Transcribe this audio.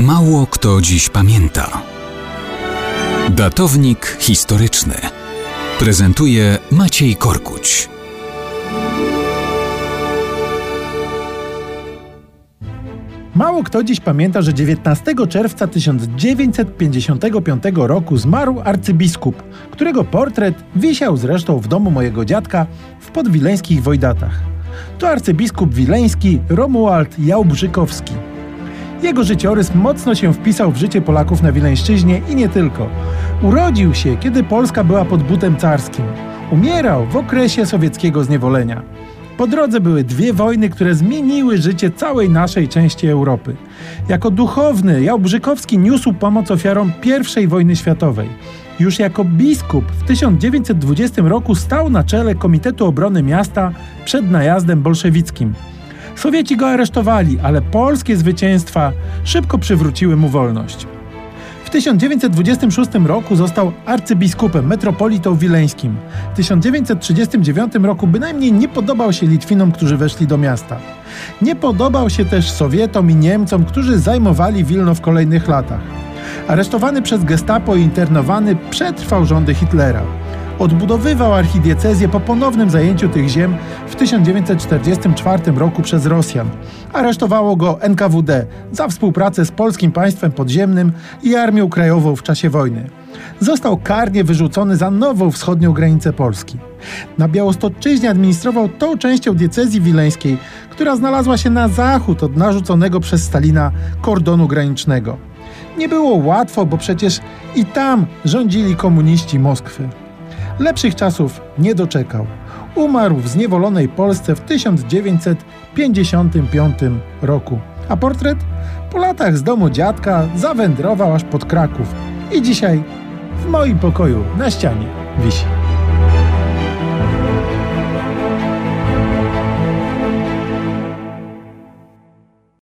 Mało kto dziś pamięta. Datownik historyczny prezentuje Maciej Korkuć. Mało kto dziś pamięta, że 19 czerwca 1955 roku zmarł arcybiskup, którego portret wisiał zresztą w domu mojego dziadka w podwileńskich Wojdatach. To arcybiskup wileński Romuald Jałbrzykowski. Jego życiorys mocno się wpisał w życie Polaków na Wileńszczyźnie i nie tylko. Urodził się, kiedy Polska była pod butem carskim. Umierał w okresie sowieckiego zniewolenia. Po drodze były dwie wojny, które zmieniły życie całej naszej części Europy. Jako duchowny Jałbrzykowski niósł pomoc ofiarom I wojny światowej. Już jako biskup w 1920 roku stał na czele Komitetu Obrony Miasta przed najazdem bolszewickim. Sowieci go aresztowali, ale polskie zwycięstwa szybko przywróciły mu wolność. W 1926 roku został arcybiskupem, metropolitą wileńskim. W 1939 roku bynajmniej nie podobał się Litwinom, którzy weszli do miasta. Nie podobał się też Sowietom i Niemcom, którzy zajmowali Wilno w kolejnych latach. Aresztowany przez gestapo i internowany przetrwał rządy Hitlera. Odbudowywał archidiecezję po ponownym zajęciu tych ziem w 1944 roku przez Rosjan. Aresztowało go NKWD za współpracę z polskim państwem podziemnym i Armią Krajową w czasie wojny. Został karnie wyrzucony za nową wschodnią granicę Polski. Na Białostoczyźnie administrował tą częścią diecezji wileńskiej, która znalazła się na zachód od narzuconego przez Stalina kordonu granicznego. Nie było łatwo, bo przecież i tam rządzili komuniści Moskwy. Lepszych czasów nie doczekał. Umarł w zniewolonej Polsce w 1955 roku. A portret? Po latach z domu dziadka zawędrował aż pod Kraków. I dzisiaj w moim pokoju na ścianie wisi.